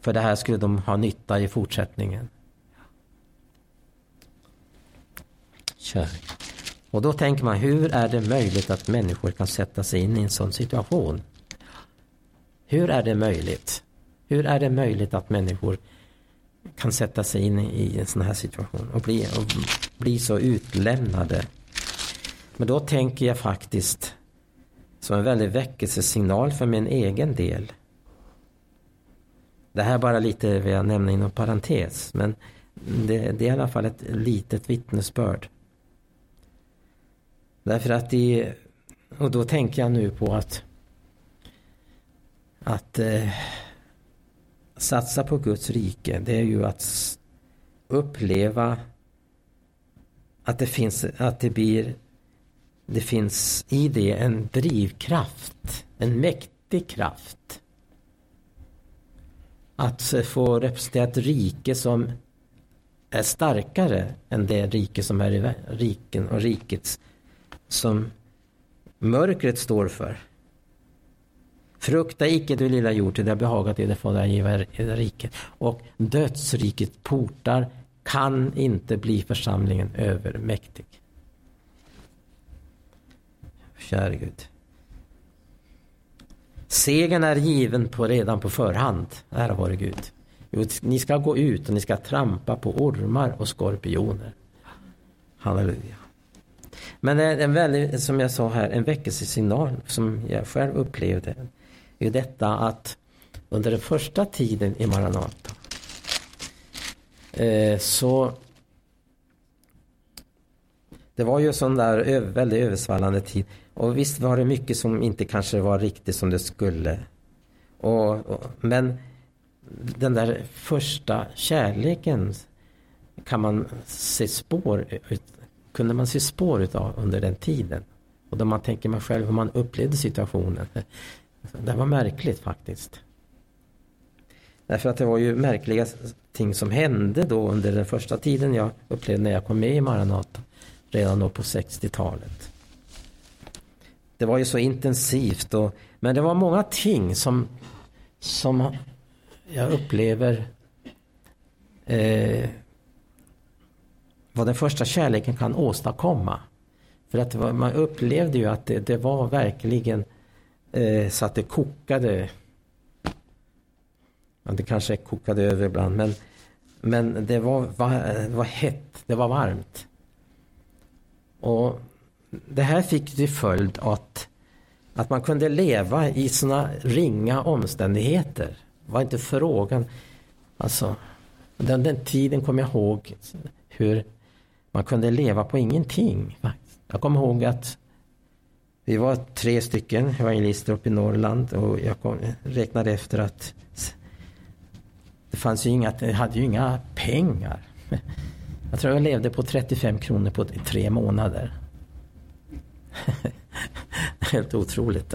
För det här skulle de ha nytta i fortsättningen. Kör. Och då tänker man, hur är det möjligt att människor kan sätta sig in i en sån situation? Hur är det möjligt? Hur är det möjligt att människor kan sätta sig in i en sån här situation och bli, och bli så utlämnade? Men då tänker jag faktiskt som en väldig väckelsesignal för min egen del. Det här är bara lite vad jag nämner inom parentes, men det, det, är i alla fall ett litet vittnesbörd. Därför att det, och då tänker jag nu på att att eh, satsa på Guds rike, det är ju att uppleva att det finns, att det blir, det finns i det en drivkraft, en mäktig kraft. Att få representera ett rike som är starkare än det rike som är i riken och rikets som mörkret står för. Frukta icke du lilla jord, till det har behagat er, det får jag giva riket. Och dödsrikets portar kan inte bli församlingen övermäktig. Käre Gud. Segern är given på, redan på förhand, ära vare Gud. Ni ska gå ut och ni ska trampa på ormar och skorpioner. Halleluja. Men en väldigt, som jag sa här, en väckelsesignal som jag själv upplevde är detta att under den första tiden i Maranata eh, så det var ju sån där väldigt översvallande tid. Och visst var det mycket som inte kanske var riktigt som det skulle. Och, och, men den där första kärleken kan man se spår kunde man se spår utav under den tiden. Och då man tänker man själv hur man upplevde situationen. Det var märkligt faktiskt. Därför att det var ju märkliga ting som hände då under den första tiden jag upplevde när jag kom med i Maranata. Redan då på 60-talet. Det var ju så intensivt och, men det var många ting som, som jag upplever eh, vad den första kärleken kan åstadkomma. För att man upplevde ju att det, det var verkligen eh, så att det kokade. Ja, det kanske kokade över ibland men, men det var, var, var hett, det var varmt. Och det här fick till följd att, att man kunde leva i såna ringa omständigheter. Det var inte frågan. Alltså, den, den tiden kommer jag ihåg hur man kunde leva på ingenting. Jag kommer ihåg att vi var tre stycken evangelister uppe i Norrland och jag kom, räknade efter att det fanns ju inga, jag hade ju inga pengar. Jag tror jag levde på 35 kronor på tre månader. Helt otroligt.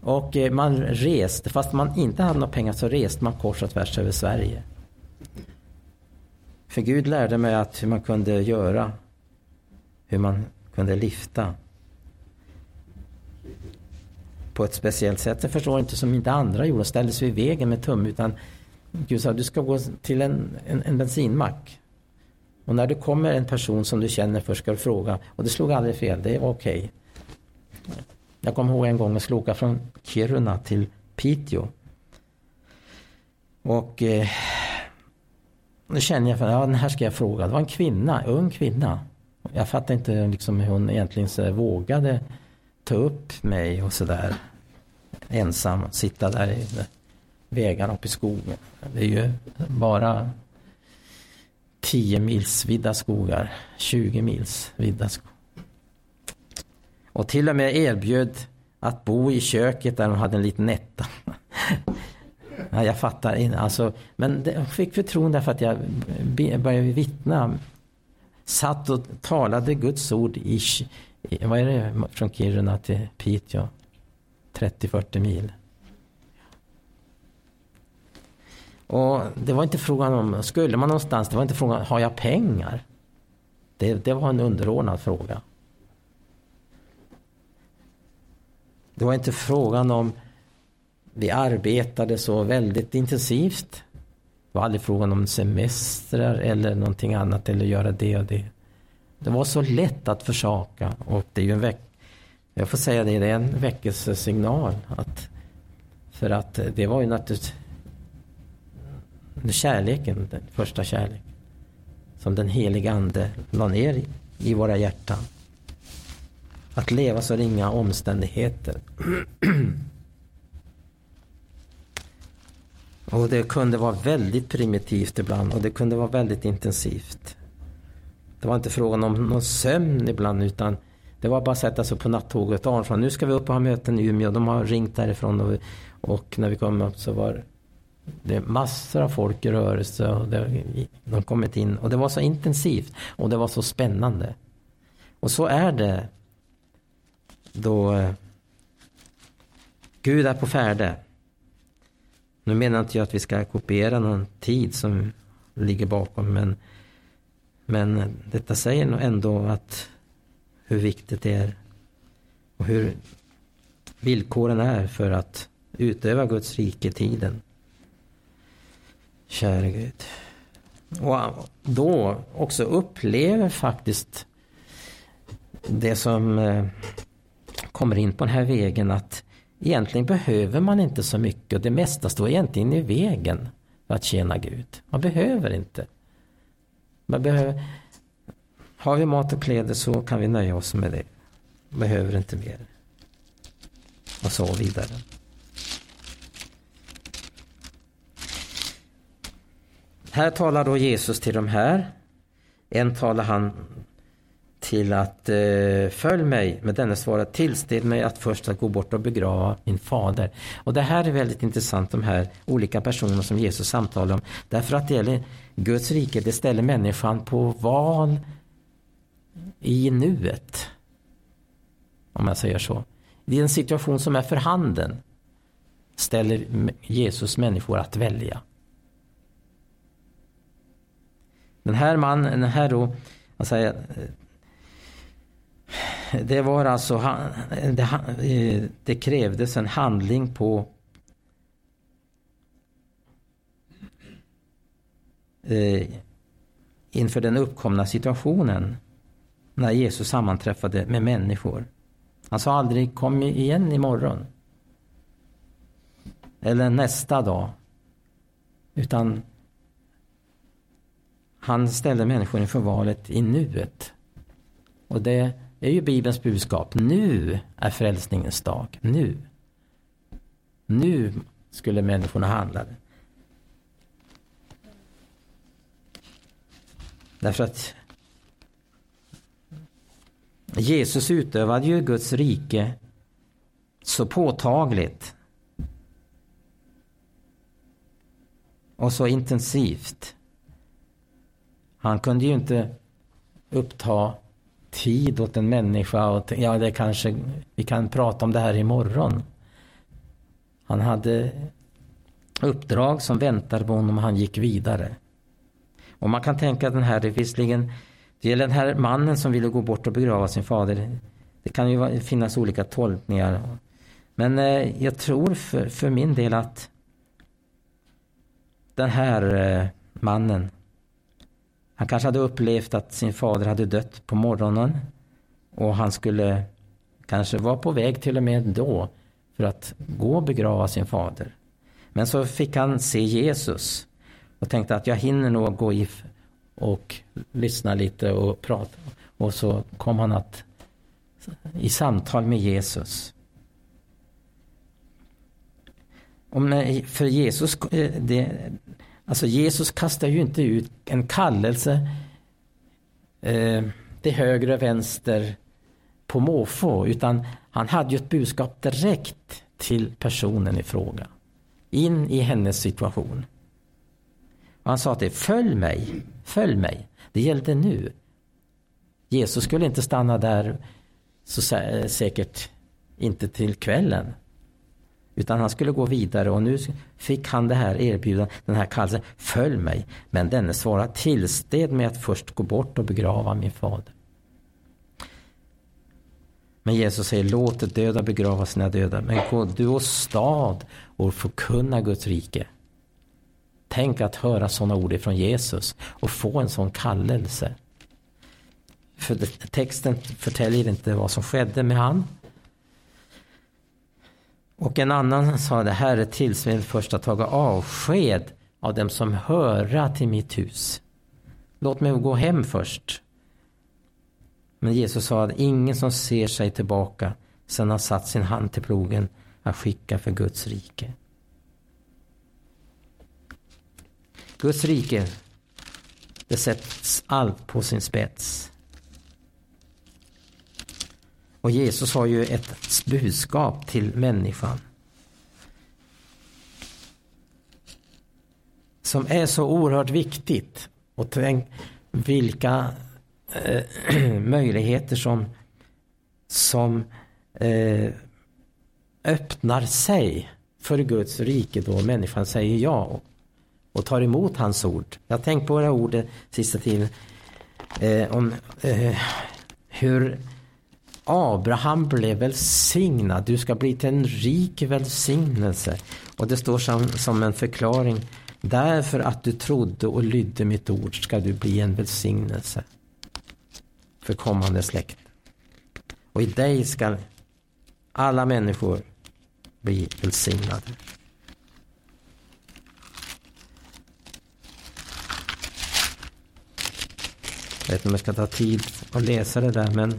Och eh, man reste, fast man inte hade några pengar så reste man kors och tvärs över Sverige. För Gud lärde mig att hur man kunde göra, hur man kunde lyfta på ett speciellt sätt. Jag förstår inte som inte andra gjorde, ställde sig i vägen med tum utan Gud sa du ska gå till en, en, en bensinmack. Och när det kommer en person som du känner för ska du fråga. Och det slog aldrig fel, det var okej. Okay. Jag kommer ihåg en gång jag skulle åka från Kiruna till Piteå. Och eh, nu känner jag för ja den här ska jag fråga. Det var en kvinna, en ung kvinna. Jag fattar inte liksom hur hon egentligen så vågade ta upp mig och sådär. Ensam, sitta där i vägarna uppe i skogen. Det är ju bara 10 mils vidda skogar, 20 mils vidda skogar. Och till och med erbjöd att bo i köket där de hade en liten etta. Ja, jag fattar inte. Alltså, men jag fick förtroende för att jag började vittna. Satt och talade Guds ord i, vad är det, från Kiruna till Piteå? 30-40 mil. Och det var inte frågan om, skulle man någonstans, det var inte frågan, har jag pengar? Det, det var en underordnad fråga. Det var inte frågan om vi arbetade så väldigt intensivt. Det var aldrig frågan om semestrar eller någonting annat eller göra det och det. Det var så lätt att försaka och det är ju en veck jag får säga det, det är en väckelsesignal. Att, för att det var ju naturligtvis kärleken, den första kärleken. Som den heliga ande la ner i, i våra hjärtan. Att leva så ringa omständigheter. Och det kunde vara väldigt primitivt ibland och det kunde vara väldigt intensivt. Det var inte frågan om någon sömn ibland utan Det var bara att sätta sig på nattåget och nu ska vi upp och ha möten i Umeå. De har ringt därifrån och, och när vi kom upp så var det massor av folk i rörelse och det, de kommit in och det var så intensivt och det var så spännande. Och så är det då eh, Gud är på färde. Nu menar inte jag att vi ska kopiera någon tid som ligger bakom men, men detta säger nog ändå att hur viktigt det är och hur villkoren är för att utöva Guds rike i tiden. Käre Gud. Och då också upplever faktiskt det som eh, kommer in på den här vägen att egentligen behöver man inte så mycket och det mesta står egentligen i vägen för att tjäna Gud. Man behöver inte. Man behöver, har vi mat och kläder så kan vi nöja oss med det. Behöver inte mer. Och så vidare. Här talar då Jesus till de här. En talar han till att eh, följ mig, men denne svarade tillsted mig att först att gå bort och begrava min fader. Och det här är väldigt intressant, de här olika personerna som Jesus samtalar om. Därför att det gäller Guds rike, det ställer människan på val i nuet. Om jag säger så. I en situation som är för handen ställer Jesus människor att välja. Den här mannen, den här då, vad säger, det var alltså, det, det krävdes en handling på eh, inför den uppkomna situationen när Jesus sammanträffade med människor. Han sa aldrig kom igen imorgon. Eller nästa dag. Utan han ställde människor inför valet i nuet. Och det det är ju Bibelns budskap. Nu är frälsningens dag. Nu. Nu skulle människorna handla. Därför att Jesus utövade ju Guds rike så påtagligt och så intensivt. Han kunde ju inte uppta tid åt en människa och ja, det kanske, vi kan prata om det här imorgon. Han hade uppdrag som väntade på honom och han gick vidare. Och man kan tänka att den här, det visserligen, det gäller den här mannen som ville gå bort och begrava sin fader. Det kan ju finnas olika tolkningar. Men eh, jag tror för, för min del att den här eh, mannen han kanske hade upplevt att sin fader hade dött på morgonen och han skulle kanske vara på väg till och med då för att gå och begrava sin fader. Men så fick han se Jesus och tänkte att jag hinner nog gå i och lyssna lite och prata. Och så kom han att i samtal med Jesus. Om, för Jesus, eh, det, Alltså Jesus kastar ju inte ut en kallelse eh, till höger och vänster på måfå utan han hade ju ett budskap direkt till personen i fråga. In i hennes situation. Och han sa till följ mig, följ mig. Det gällde nu. Jesus skulle inte stanna där så säkert inte till kvällen. Utan han skulle gå vidare och nu fick han det här erbjudandet, den här kallelsen, följ mig. Men denne svarade, tillsted med att först gå bort och begrava min fader. Men Jesus säger, låt de döda begrava sina döda. Men gå du och stad och förkunna Guds rike. Tänk att höra sådana ord ifrån Jesus och få en sån kallelse. För texten förtäljer inte vad som skedde med han. Och en annan sa det här är tillfället först att taga avsked av dem som höra till mitt hus. Låt mig gå hem först. Men Jesus sa att ingen som ser sig tillbaka sedan har satt sin hand till plogen att skicka för Guds rike. Guds rike, det sätts allt på sin spets. Och Jesus har ju ett budskap till människan. Som är så oerhört viktigt. Och tänk vilka eh, möjligheter som, som eh, öppnar sig för Guds rike då människan säger ja och tar emot hans ord. Jag har tänkt på våra ord sista tiden eh, om eh, hur Abraham blev välsignad. Du ska bli till en rik välsignelse. Och det står som, som en förklaring. Därför att du trodde och lydde mitt ord ska du bli en välsignelse för kommande släkt. Och i dig ska alla människor bli välsignade. Jag vet inte om jag ska ta tid att läsa det där men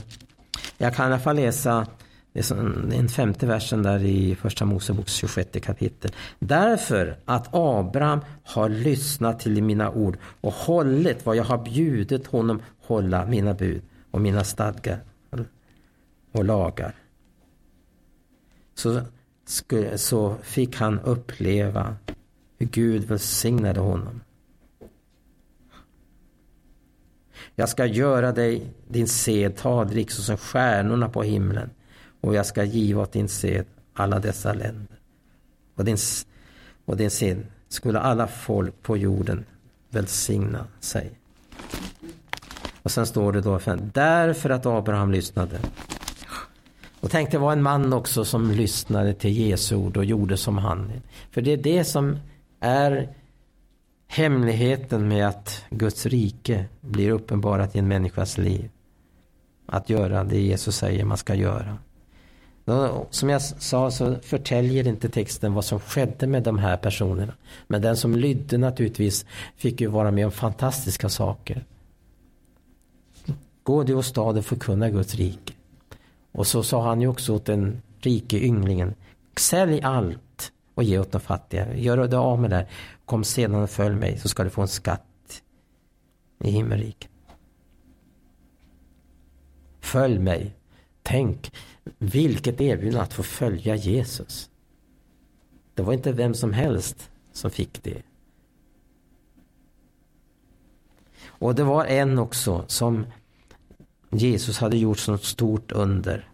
jag kan i alla fall läsa den femte versen där i första Moseboks 26 kapitel. Därför att Abraham har lyssnat till mina ord och hållit vad jag har bjudit honom hålla mina bud och mina stadgar och lagar. Så, så fick han uppleva hur Gud välsignade honom. Jag ska göra dig din sed talrik såsom stjärnorna på himlen och jag ska giva åt din sed alla dessa länder. Och din, och din sed skulle alla folk på jorden välsigna sig. Och sen står det då, därför att Abraham lyssnade. Och tänk det var en man också som lyssnade till Jesu ord och gjorde som han. För det är det som är hemligheten med att Guds rike blir uppenbarat i en människas liv. Att göra det Jesus säger man ska göra. Som jag sa så förtäljer inte texten vad som skedde med de här personerna. Men den som lydde naturligtvis fick ju vara med om fantastiska saker. Gå du åstad och förkunna Guds rike. Och så sa han ju också åt den rike ynglingen. Sälj allt och ge åt de fattiga. Gör dig av med det här. Kom sedan och följ mig så ska du få en skatt i himmelriket. Följ mig. Tänk vilket erbjudande att få följa Jesus. Det var inte vem som helst som fick det. Och det var en också som Jesus hade gjort sånt stort under.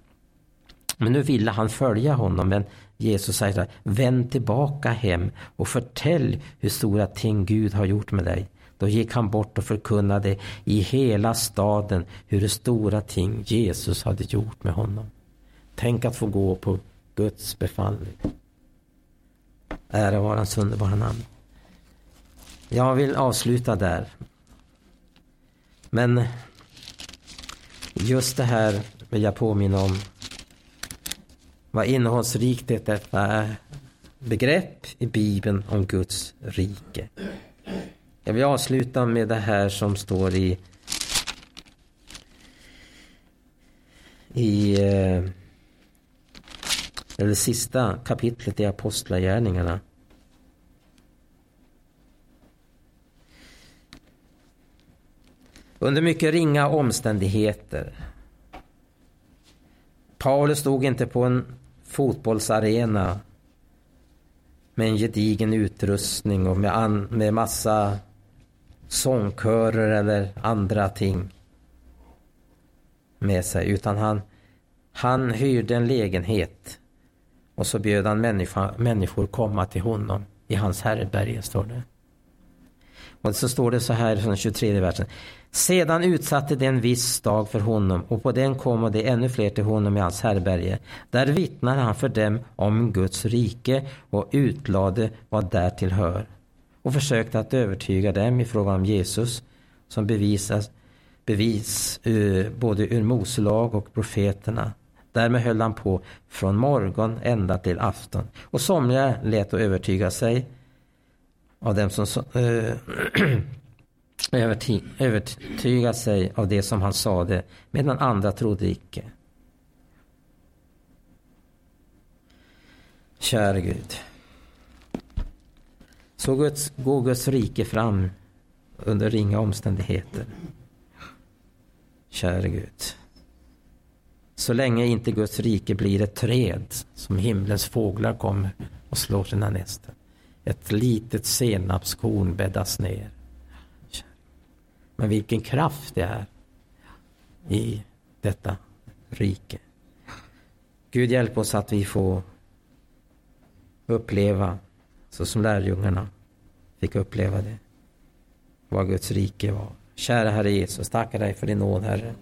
Men nu ville han följa honom men Jesus säger så här, vänd tillbaka hem och förtäll hur stora ting Gud har gjort med dig. Då gick han bort och förkunnade i hela staden hur stora ting Jesus hade gjort med honom. Tänk att få gå på Guds befallning. Ära vare hans underbara namn. Jag vill avsluta där. Men just det här vill jag påminna om vad innehållsrikt detta är begrepp i Bibeln om Guds rike. Jag vill avsluta med det här som står i i eh, Eller det sista kapitlet i Apostlagärningarna. Under mycket ringa omständigheter. Paulus stod inte på en fotbollsarena med en gedigen utrustning och med, an, med massa sångkörer eller andra ting med sig. Utan han, han hyrde en lägenhet och så bjöd han människa, människor komma till honom i hans herberge, står det. Och så står det så här från den 23 versen. Sedan utsatte det en viss dag för honom och på den kom det ännu fler till honom i hans härberge. Där vittnade han för dem om Guds rike och utlade vad därtill hör och försökte att övertyga dem i fråga om Jesus som bevisas bevis uh, både ur Moselag och profeterna. Därmed höll han på från morgon ända till afton. Och somliga lät att övertyga sig av dem som uh, övertyga sig av det som han sade, medan andra trodde icke. Kära Gud. Så Guds, går Guds rike fram under ringa omständigheter. Kära Gud. Så länge inte Guds rike blir ett träd som himlens fåglar kommer och slår sina nästen. Ett litet senapskorn bäddas ner. Men vilken kraft det är i detta rike. Gud hjälp oss att vi får uppleva, så som lärjungarna fick uppleva det, vad Guds rike var. Kära Herre Jesus, tackar dig för din nåd, Herre.